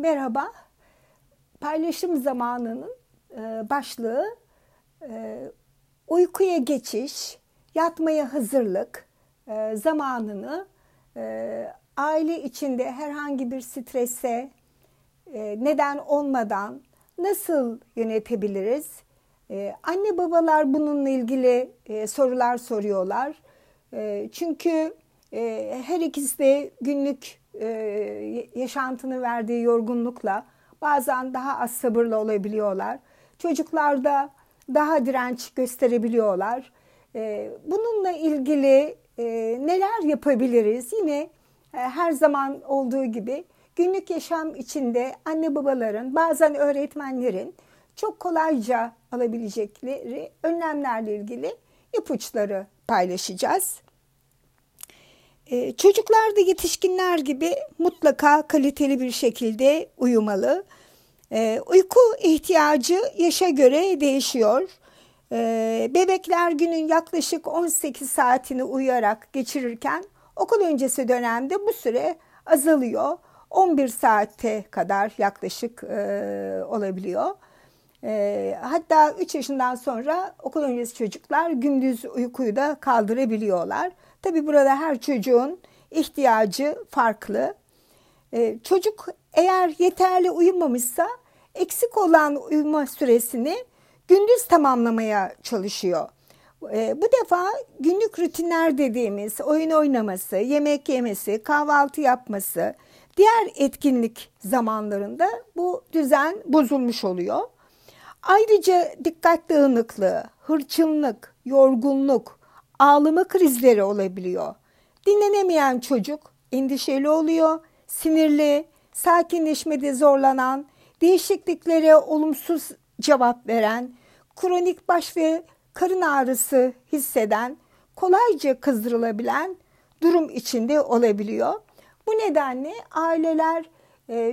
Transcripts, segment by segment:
Merhaba. Paylaşım zamanının e, başlığı e, uykuya geçiş, yatmaya hazırlık e, zamanını aile içinde herhangi bir strese neden olmadan nasıl yönetebiliriz? Anne babalar bununla ilgili sorular soruyorlar. Çünkü her ikisi de günlük e, yaşantını verdiği yorgunlukla bazen daha az sabırlı olabiliyorlar. Çocuklar da daha direnç gösterebiliyorlar. E, bununla ilgili e, neler yapabiliriz? Yine her zaman olduğu gibi günlük yaşam içinde anne babaların, bazen öğretmenlerin çok kolayca alabilecekleri önlemlerle ilgili ipuçları paylaşacağız. Ee, çocuklar da yetişkinler gibi mutlaka kaliteli bir şekilde uyumalı. Ee, uyku ihtiyacı yaşa göre değişiyor. Ee, bebekler günün yaklaşık 18 saatini uyuyarak geçirirken okul öncesi dönemde bu süre azalıyor. 11 saate kadar yaklaşık e, olabiliyor. E, hatta 3 yaşından sonra okul öncesi çocuklar gündüz uykuyu da kaldırabiliyorlar. Tabi burada her çocuğun ihtiyacı farklı. Ee, çocuk eğer yeterli uyumamışsa eksik olan uyuma süresini gündüz tamamlamaya çalışıyor. Ee, bu defa günlük rutinler dediğimiz oyun oynaması, yemek yemesi, kahvaltı yapması, diğer etkinlik zamanlarında bu düzen bozulmuş oluyor. Ayrıca dikkat dağınıklığı, hırçınlık, yorgunluk, ağlama krizleri olabiliyor. Dinlenemeyen çocuk endişeli oluyor, sinirli, sakinleşmede zorlanan, değişikliklere olumsuz cevap veren, kronik baş ve karın ağrısı hisseden, kolayca kızdırılabilen durum içinde olabiliyor. Bu nedenle aileler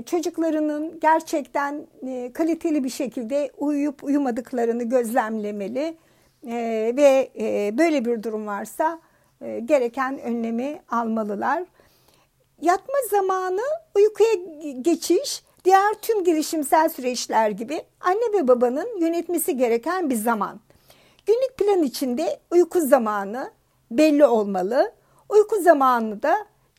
çocuklarının gerçekten e, kaliteli bir şekilde uyuyup uyumadıklarını gözlemlemeli e, ve e, böyle bir durum varsa e, gereken önlemi almalılar. Yatma zamanı uykuya geçiş diğer tüm gelişimsel süreçler gibi anne ve babanın yönetmesi gereken bir zaman. Günlük plan içinde uyku zamanı belli olmalı. Uyku zamanı da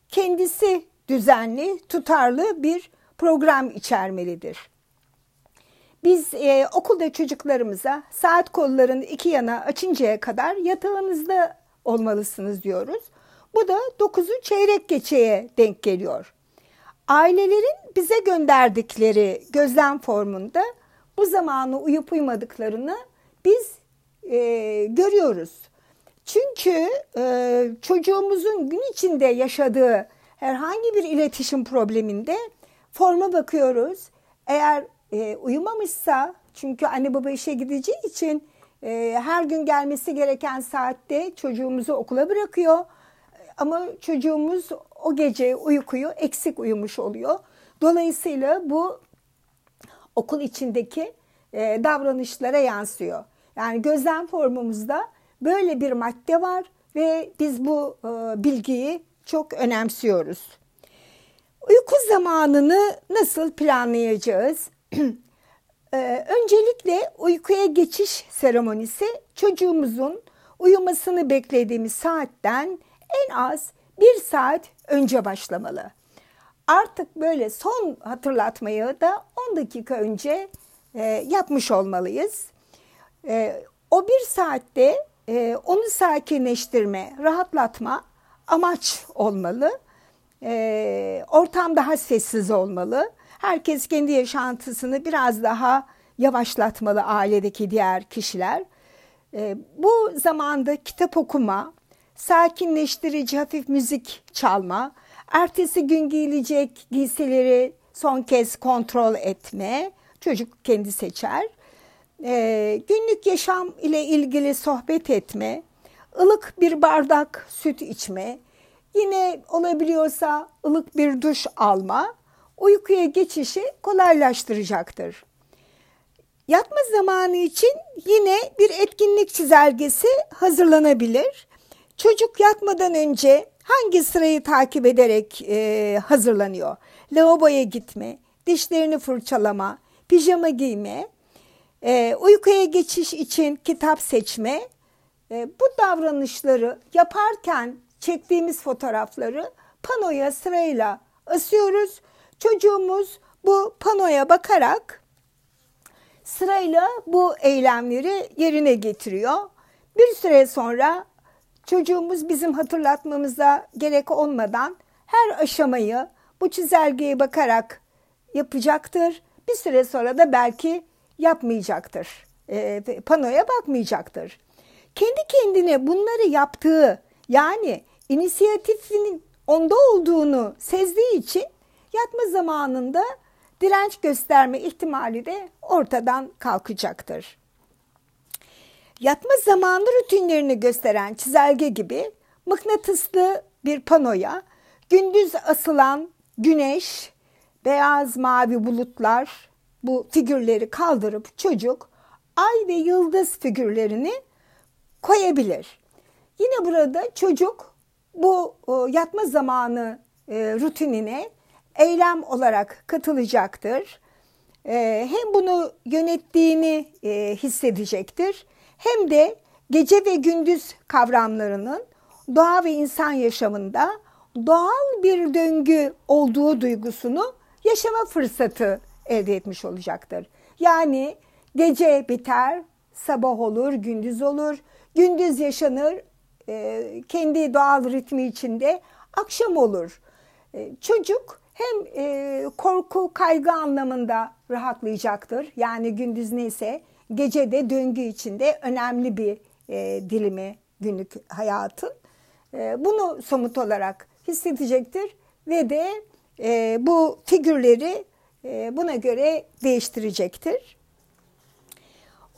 kendisi düzenli, tutarlı bir program içermelidir. Biz e, okulda çocuklarımıza saat kollarını iki yana açıncaya kadar yatağınızda olmalısınız diyoruz. Bu da 9'u çeyrek geçeye denk geliyor. Ailelerin bize gönderdikleri gözlem formunda bu zamanı uyup uymadıklarını biz e, görüyoruz. Çünkü e, çocuğumuzun gün içinde yaşadığı herhangi bir iletişim probleminde forma bakıyoruz. Eğer e, uyumamışsa çünkü anne baba işe gideceği için e, her gün gelmesi gereken saatte çocuğumuzu okula bırakıyor. Ama çocuğumuz o gece uykuyu eksik uyumuş oluyor. Dolayısıyla bu okul içindeki e, davranışlara yansıyor. Yani gözlem formumuzda böyle bir madde var ve biz bu e, bilgiyi çok önemsiyoruz. Uyku zamanını nasıl planlayacağız? Ee, öncelikle uykuya geçiş seremonisi çocuğumuzun uyumasını beklediğimiz saatten en az bir saat önce başlamalı. Artık böyle son hatırlatmayı da 10 dakika önce e, yapmış olmalıyız. E, o bir saatte e, onu sakinleştirme, rahatlatma amaç olmalı. E, ortam daha sessiz olmalı. Herkes kendi yaşantısını biraz daha yavaşlatmalı ailedeki diğer kişiler. E, bu zamanda kitap okuma, sakinleştirici hafif müzik çalma, ertesi gün giyilecek giysileri son kez kontrol etme, çocuk kendi seçer. E, günlük yaşam ile ilgili sohbet etme, ılık bir bardak süt içme, yine olabiliyorsa ılık bir duş alma uykuya geçişi kolaylaştıracaktır. Yatma zamanı için yine bir etkinlik çizelgesi hazırlanabilir. Çocuk yatmadan önce hangi sırayı takip ederek e, hazırlanıyor? Lavaboya gitme, dişlerini fırçalama, pijama giyme, e, uykuya geçiş için kitap seçme, e, bu davranışları yaparken çektiğimiz fotoğrafları panoya sırayla asıyoruz. Çocuğumuz bu panoya bakarak sırayla bu eylemleri yerine getiriyor. Bir süre sonra çocuğumuz bizim hatırlatmamıza gerek olmadan her aşamayı bu çizelgeye bakarak yapacaktır. Bir süre sonra da belki yapmayacaktır. E, panoya bakmayacaktır. Kendi kendine bunları yaptığı yani inisiyatifinin onda olduğunu sezdiği için yatma zamanında direnç gösterme ihtimali de ortadan kalkacaktır. Yatma zamanı rutinlerini gösteren çizelge gibi mıknatıslı bir panoya gündüz asılan güneş, beyaz mavi bulutlar bu figürleri kaldırıp çocuk ay ve yıldız figürlerini koyabilir. Yine burada çocuk bu yatma zamanı e, rutinine eylem olarak katılacaktır. E, hem bunu yönettiğini e, hissedecektir hem de gece ve gündüz kavramlarının doğa ve insan yaşamında doğal bir döngü olduğu duygusunu yaşama fırsatı elde etmiş olacaktır. Yani gece biter, sabah olur, gündüz olur, gündüz yaşanır, kendi doğal ritmi içinde akşam olur. Çocuk hem e, korku, kaygı anlamında rahatlayacaktır. Yani gündüz neyse gece de döngü içinde önemli bir e, dilimi günlük hayatın. E, bunu somut olarak hissedecektir ve de e, bu figürleri e, buna göre değiştirecektir.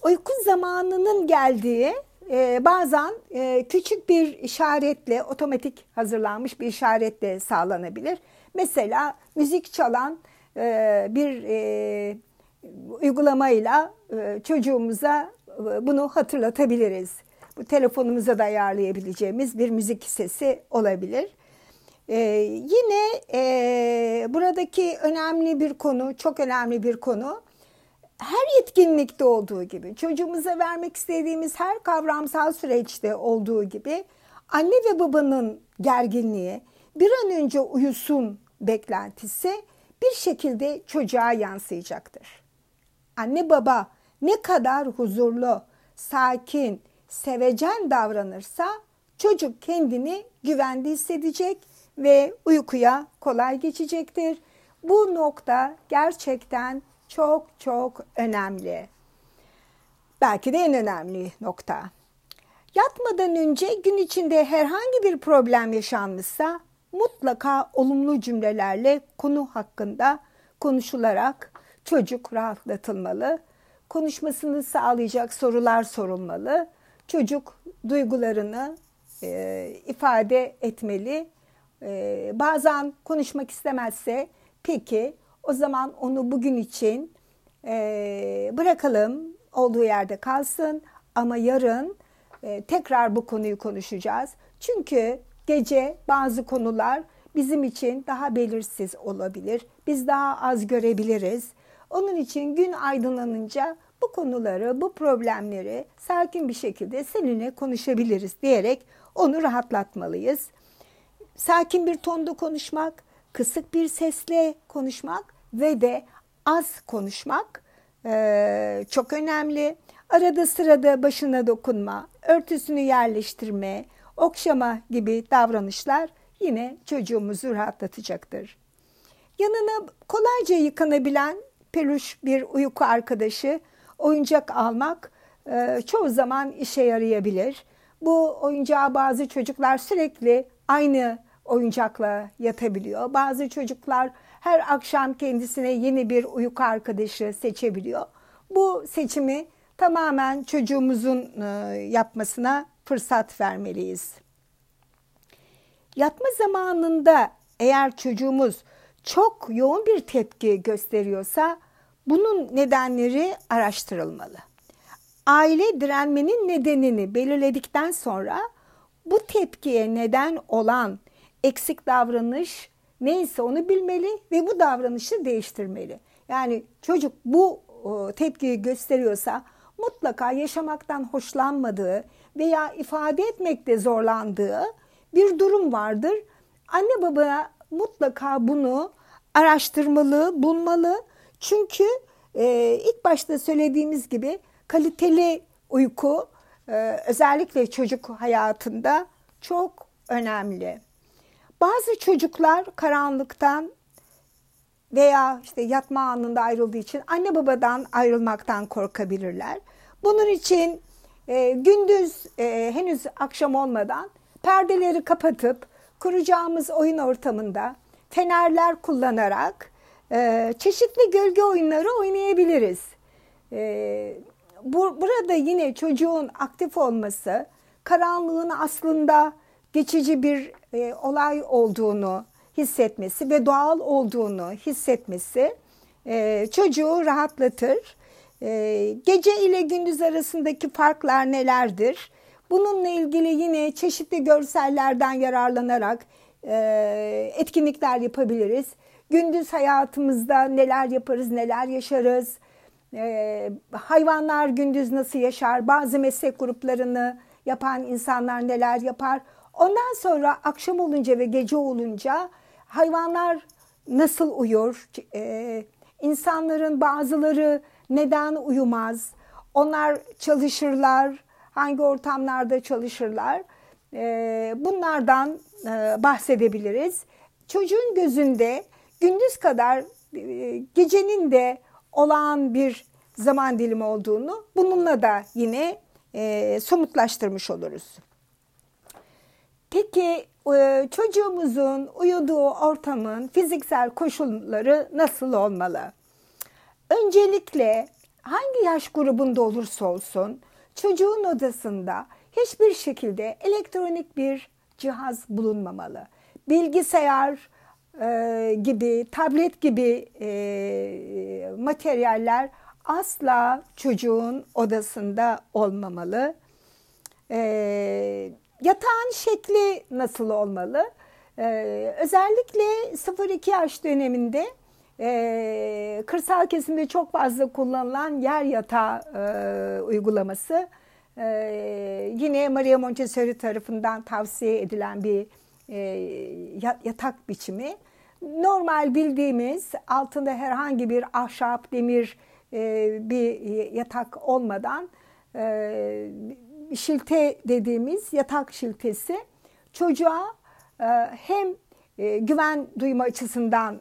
Uyku zamanının geldiği e, bazen e, küçük bir işaretle, otomatik hazırlanmış bir işaretle sağlanabilir. Mesela müzik çalan e, bir e, uygulamayla e, çocuğumuza e, bunu hatırlatabiliriz. Bu telefonumuza da ayarlayabileceğimiz bir müzik sesi olabilir. Ee, yine e, buradaki önemli bir konu, çok önemli bir konu. Her yetkinlikte olduğu gibi, çocuğumuza vermek istediğimiz her kavramsal süreçte olduğu gibi anne ve babanın gerginliği, bir an önce uyusun beklentisi bir şekilde çocuğa yansıyacaktır. Anne baba ne kadar huzurlu, sakin, sevecen davranırsa çocuk kendini güvende hissedecek ve uykuya kolay geçecektir. Bu nokta gerçekten çok çok önemli. Belki de en önemli nokta. Yatmadan önce gün içinde herhangi bir problem yaşanmışsa mutlaka olumlu cümlelerle konu hakkında konuşularak çocuk rahatlatılmalı. Konuşmasını sağlayacak sorular sorulmalı. Çocuk duygularını e, ifade etmeli. E, bazen konuşmak istemezse peki o zaman onu bugün için e, bırakalım olduğu yerde kalsın ama yarın e, tekrar bu konuyu konuşacağız. Çünkü gece bazı konular bizim için daha belirsiz olabilir. Biz daha az görebiliriz. Onun için gün aydınlanınca bu konuları, bu problemleri sakin bir şekilde seninle konuşabiliriz diyerek onu rahatlatmalıyız. Sakin bir tonda konuşmak, kısık bir sesle konuşmak ve de az konuşmak e, çok önemli. Arada sırada başına dokunma, örtüsünü yerleştirme, okşama gibi davranışlar yine çocuğumuzu rahatlatacaktır. Yanına kolayca yıkanabilen peluş bir uyku arkadaşı oyuncak almak e, çoğu zaman işe yarayabilir. Bu oyuncağı bazı çocuklar sürekli aynı oyuncakla yatabiliyor. Bazı çocuklar her akşam kendisine yeni bir uyku arkadaşı seçebiliyor. Bu seçimi tamamen çocuğumuzun e, yapmasına fırsat vermeliyiz. Yatma zamanında eğer çocuğumuz çok yoğun bir tepki gösteriyorsa bunun nedenleri araştırılmalı. Aile direnmenin nedenini belirledikten sonra bu tepkiye neden olan eksik davranış neyse onu bilmeli ve bu davranışı değiştirmeli. Yani çocuk bu tepkiyi gösteriyorsa mutlaka yaşamaktan hoşlanmadığı veya ifade etmekte zorlandığı bir durum vardır. Anne baba mutlaka bunu araştırmalı, bulmalı. Çünkü e, ilk başta söylediğimiz gibi kaliteli uyku e, özellikle çocuk hayatında çok önemli. Bazı çocuklar karanlıktan veya işte yatma anında ayrıldığı için anne babadan ayrılmaktan korkabilirler. Bunun için e, gündüz e, henüz akşam olmadan perdeleri kapatıp kuracağımız oyun ortamında fenerler kullanarak e, çeşitli gölge oyunları oynayabiliriz. E, bu, burada yine çocuğun aktif olması, karanlığın aslında geçici bir e, olay olduğunu hissetmesi ve doğal olduğunu hissetmesi e, çocuğu rahatlatır. E, gece ile gündüz arasındaki farklar nelerdir? Bununla ilgili yine çeşitli görsellerden yararlanarak e, etkinlikler yapabiliriz. Gündüz hayatımızda neler yaparız, neler yaşarız, e, hayvanlar gündüz nasıl yaşar, bazı meslek gruplarını yapan insanlar neler yapar. Ondan sonra akşam olunca ve gece olunca hayvanlar nasıl uyur, e, insanların bazıları neden uyumaz, onlar çalışırlar, hangi ortamlarda çalışırlar. E, bunlardan e, bahsedebiliriz. Çocuğun gözünde gündüz kadar e, gecenin de olağan bir zaman dilimi olduğunu bununla da yine e, somutlaştırmış oluruz. Peki e, çocuğumuzun uyuduğu ortamın fiziksel koşulları nasıl olmalı? Öncelikle hangi yaş grubunda olursa olsun çocuğun odasında hiçbir şekilde elektronik bir cihaz bulunmamalı. Bilgisayar e, gibi, tablet gibi e, materyaller asla çocuğun odasında olmamalı. E, yatağın şekli nasıl olmalı? E, özellikle 0-2 yaş döneminde e, kırsal kesimde çok fazla kullanılan yer yatağı e, uygulaması e, yine Maria Montessori tarafından tavsiye edilen bir e, yatak biçimi. Normal bildiğimiz altında herhangi bir ahşap, demir e, bir yatak olmadan e, şilte dediğimiz yatak şiltesi çocuğa e, hem güven duyma açısından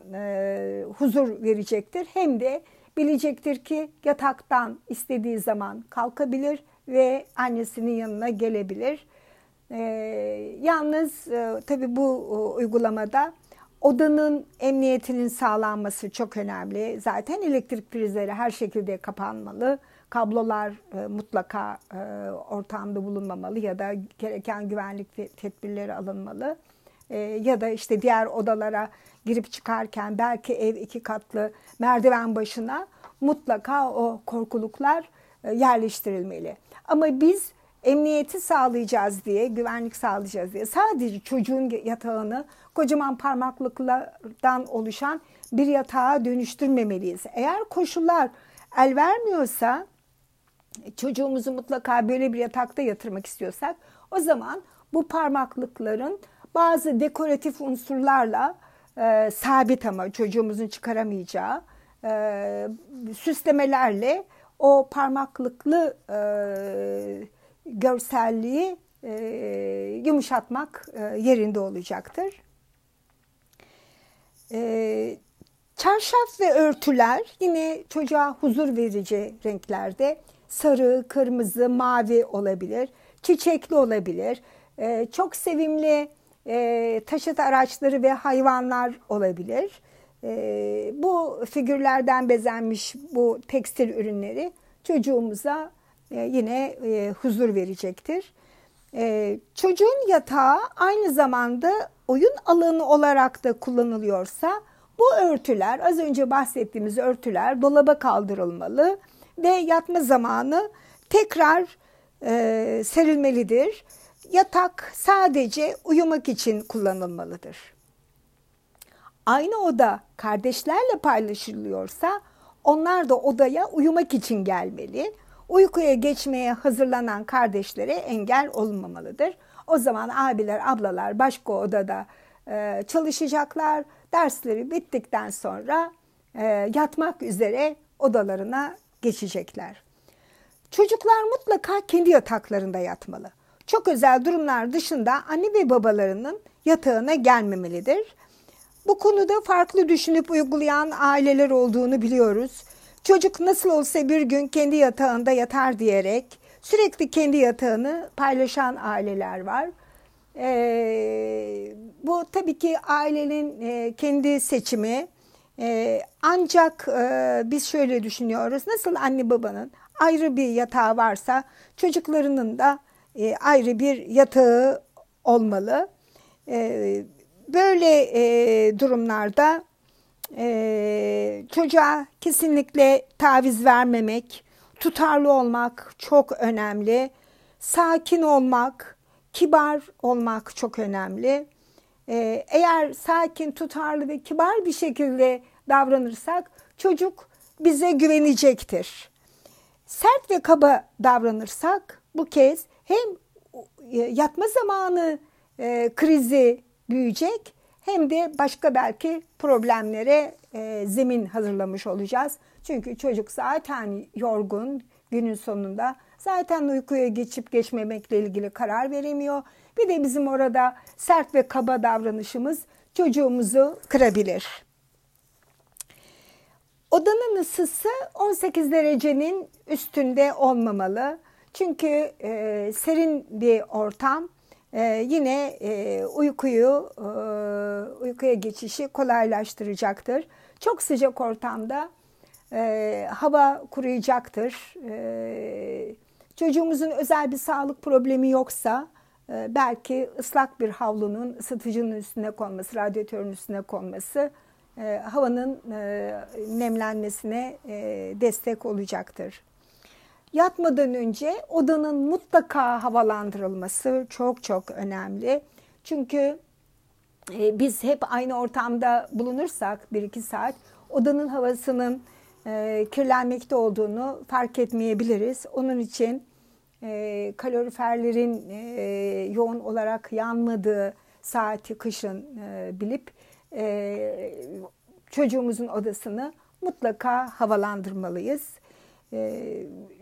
huzur verecektir hem de bilecektir ki yataktan istediği zaman kalkabilir ve annesinin yanına gelebilir. Yalnız tabii bu uygulamada Odanın emniyetinin sağlanması çok önemli. Zaten elektrik prizleri her şekilde kapanmalı. Kablolar e, mutlaka e, ortamda bulunmamalı ya da gereken güvenlik tedbirleri alınmalı. E, ya da işte diğer odalara girip çıkarken belki ev iki katlı merdiven başına mutlaka o korkuluklar e, yerleştirilmeli. Ama biz emniyeti sağlayacağız diye, güvenlik sağlayacağız diye sadece çocuğun yatağını kocaman parmaklıklardan oluşan bir yatağa dönüştürmemeliyiz. Eğer koşullar el vermiyorsa çocuğumuzu mutlaka böyle bir yatakta yatırmak istiyorsak o zaman bu parmaklıkların bazı dekoratif unsurlarla e, sabit ama çocuğumuzun çıkaramayacağı e, süslemelerle o parmaklıklı e, görselliği e, yumuşatmak e, yerinde olacaktır. E, çarşaf ve örtüler yine çocuğa huzur verici renklerde sarı, kırmızı, mavi olabilir, çiçekli olabilir, e, çok sevimli e, taşıt araçları ve hayvanlar olabilir. E, bu figürlerden bezenmiş bu tekstil ürünleri çocuğumuza e, yine e, huzur verecektir. E, çocuğun yatağı aynı zamanda oyun alanı olarak da kullanılıyorsa bu örtüler az önce bahsettiğimiz örtüler dolaba kaldırılmalı ve yatma zamanı tekrar e, serilmelidir. Yatak sadece uyumak için kullanılmalıdır. aynı oda kardeşlerle paylaşılıyorsa onlar da odaya uyumak için gelmeli. Uykuya geçmeye hazırlanan kardeşlere engel olunmamalıdır. O zaman abiler, ablalar başka odada e, çalışacaklar. Dersleri bittikten sonra e, yatmak üzere odalarına geçecekler. Çocuklar mutlaka kendi yataklarında yatmalı. Çok özel durumlar dışında anne ve babalarının yatağına gelmemelidir. Bu konuda farklı düşünüp uygulayan aileler olduğunu biliyoruz. Çocuk nasıl olsa bir gün kendi yatağında yatar diyerek sürekli kendi yatağını paylaşan aileler var. Ee, bu tabii ki ailenin e, kendi seçimi. E, ancak e, biz şöyle düşünüyoruz. Nasıl anne babanın ayrı bir yatağı varsa çocuklarının da e, ayrı bir yatağı olmalı. E, böyle e, durumlarda e, çocuğa kesinlikle taviz vermemek, tutarlı olmak çok önemli. Sakin olmak, kibar olmak çok önemli. E, eğer sakin, tutarlı ve kibar bir şekilde davranırsak çocuk bize güvenecektir. Sert ve kaba davranırsak bu kez hem e, yatma zamanı e, krizi büyüyecek hem de başka belki problemlere e, zemin hazırlamış olacağız. Çünkü çocuk zaten yorgun günün sonunda zaten uykuya geçip geçmemekle ilgili karar veremiyor. Bir de bizim orada sert ve kaba davranışımız çocuğumuzu kırabilir. Odanın ısısı 18 derecenin üstünde olmamalı. Çünkü e, serin bir ortam e, yine e, uykuyu e, uykuya geçişi kolaylaştıracaktır. Çok sıcak ortamda e, hava kuruyacaktır. E, çocuğumuzun özel bir sağlık problemi yoksa e, belki ıslak bir havlunun ısıtıcının üstüne konması, radyatörün üstüne konması e, havanın e, nemlenmesine destek olacaktır. Yatmadan önce odanın mutlaka havalandırılması çok çok önemli. Çünkü biz hep aynı ortamda bulunursak bir iki saat odanın havasının kirlenmekte olduğunu fark etmeyebiliriz. Onun için e, kaloriferlerin e, yoğun olarak yanmadığı saati kışın e, bilip e, çocuğumuzun odasını mutlaka havalandırmalıyız. E,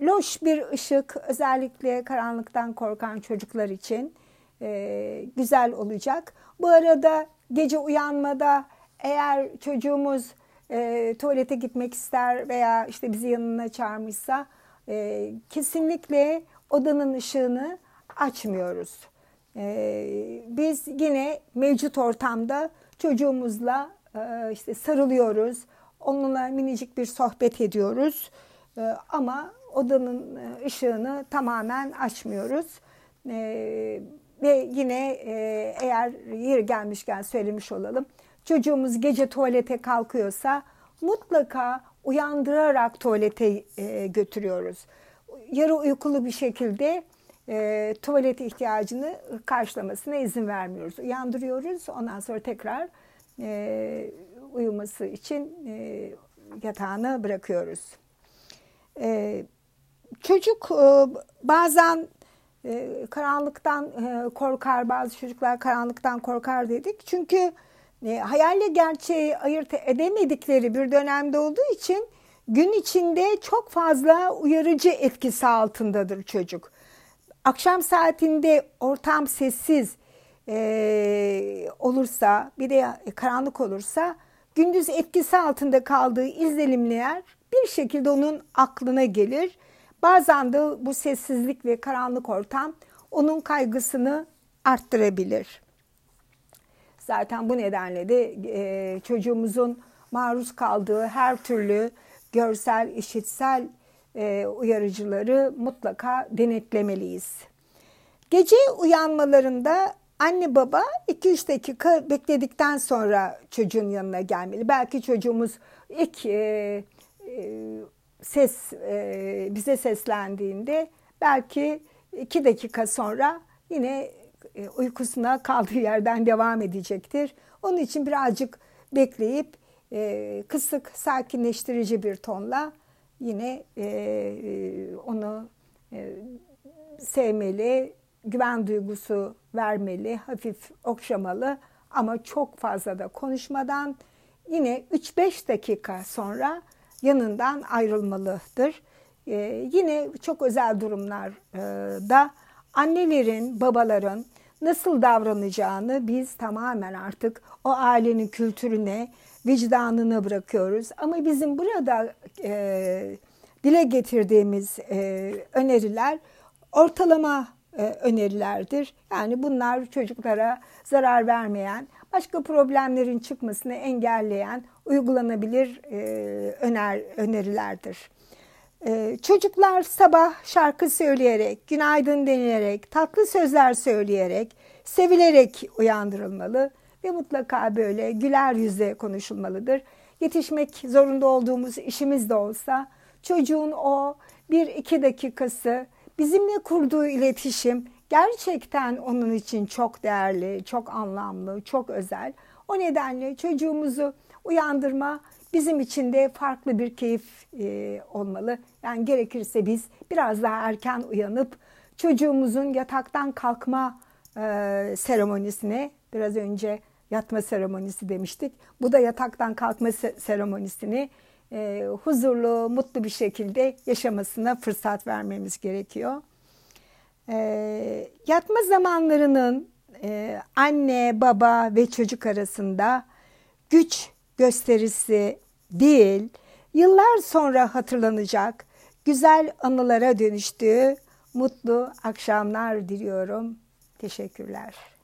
loş bir ışık özellikle karanlıktan korkan çocuklar için e, güzel olacak. Bu arada gece uyanmada eğer çocuğumuz e, tuvalete gitmek ister veya işte bizi yanına çağırmışsa e, kesinlikle odanın ışığını açmıyoruz. E, biz yine mevcut ortamda çocuğumuzla e, işte sarılıyoruz, onunla minicik bir sohbet ediyoruz. E, ama odanın e, ışığını tamamen açmıyoruz. E, ve yine e, eğer yeri gelmişken söylemiş olalım. Çocuğumuz gece tuvalete kalkıyorsa mutlaka uyandırarak tuvalete e, götürüyoruz. Yarı uykulu bir şekilde e, tuvalet ihtiyacını karşılamasına izin vermiyoruz. Uyandırıyoruz ondan sonra tekrar e, uyuması için e, yatağına bırakıyoruz. E, çocuk e, bazen e, karanlıktan e, korkar, bazı çocuklar karanlıktan korkar dedik. Çünkü e, hayalle gerçeği ayırt edemedikleri bir dönemde olduğu için gün içinde çok fazla uyarıcı etkisi altındadır çocuk. Akşam saatinde ortam sessiz e, olursa, bir de karanlık olursa gündüz etkisi altında kaldığı izlenimler bir şekilde onun aklına gelir. Bazen de bu sessizlik ve karanlık ortam onun kaygısını arttırabilir. Zaten bu nedenle de e, çocuğumuzun maruz kaldığı her türlü görsel, işitsel e, uyarıcıları mutlaka denetlemeliyiz. Gece uyanmalarında anne baba 2-3 dakika bekledikten sonra çocuğun yanına gelmeli. Belki çocuğumuz ilk e, e, ses bize seslendiğinde belki iki dakika sonra yine uykusuna kaldığı yerden devam edecektir. Onun için birazcık bekleyip e, kısık, sakinleştirici bir tonla yine e, e, onu e, sevmeli, güven duygusu vermeli, hafif okşamalı ama çok fazla da konuşmadan yine 3-5 dakika sonra yanından ayrılmalıdır. Ee, yine çok özel durumlarda e, annelerin, babaların nasıl davranacağını biz tamamen artık o ailenin kültürüne, vicdanına bırakıyoruz. Ama bizim burada e, dile getirdiğimiz e, öneriler ortalama e, önerilerdir. Yani bunlar çocuklara zarar vermeyen, başka problemlerin çıkmasını engelleyen uygulanabilir e, öner önerilerdir. E, çocuklar sabah şarkı söyleyerek, günaydın denilerek, tatlı sözler söyleyerek, sevilerek uyandırılmalı ve mutlaka böyle güler yüzle konuşulmalıdır. Yetişmek zorunda olduğumuz işimiz de olsa çocuğun o bir iki dakikası bizimle kurduğu iletişim gerçekten onun için çok değerli, çok anlamlı, çok özel. O nedenle çocuğumuzu uyandırma bizim için de farklı bir keyif e, olmalı. Yani gerekirse biz biraz daha erken uyanıp çocuğumuzun yataktan kalkma e, seremonisine biraz önce yatma seremonisi demiştik. Bu da yataktan kalkma seremonisini e, huzurlu, mutlu bir şekilde yaşamasına fırsat vermemiz gerekiyor. E, yatma zamanlarının e, anne, baba ve çocuk arasında güç gösterisi değil, yıllar sonra hatırlanacak güzel anılara dönüştüğü mutlu akşamlar diliyorum. Teşekkürler.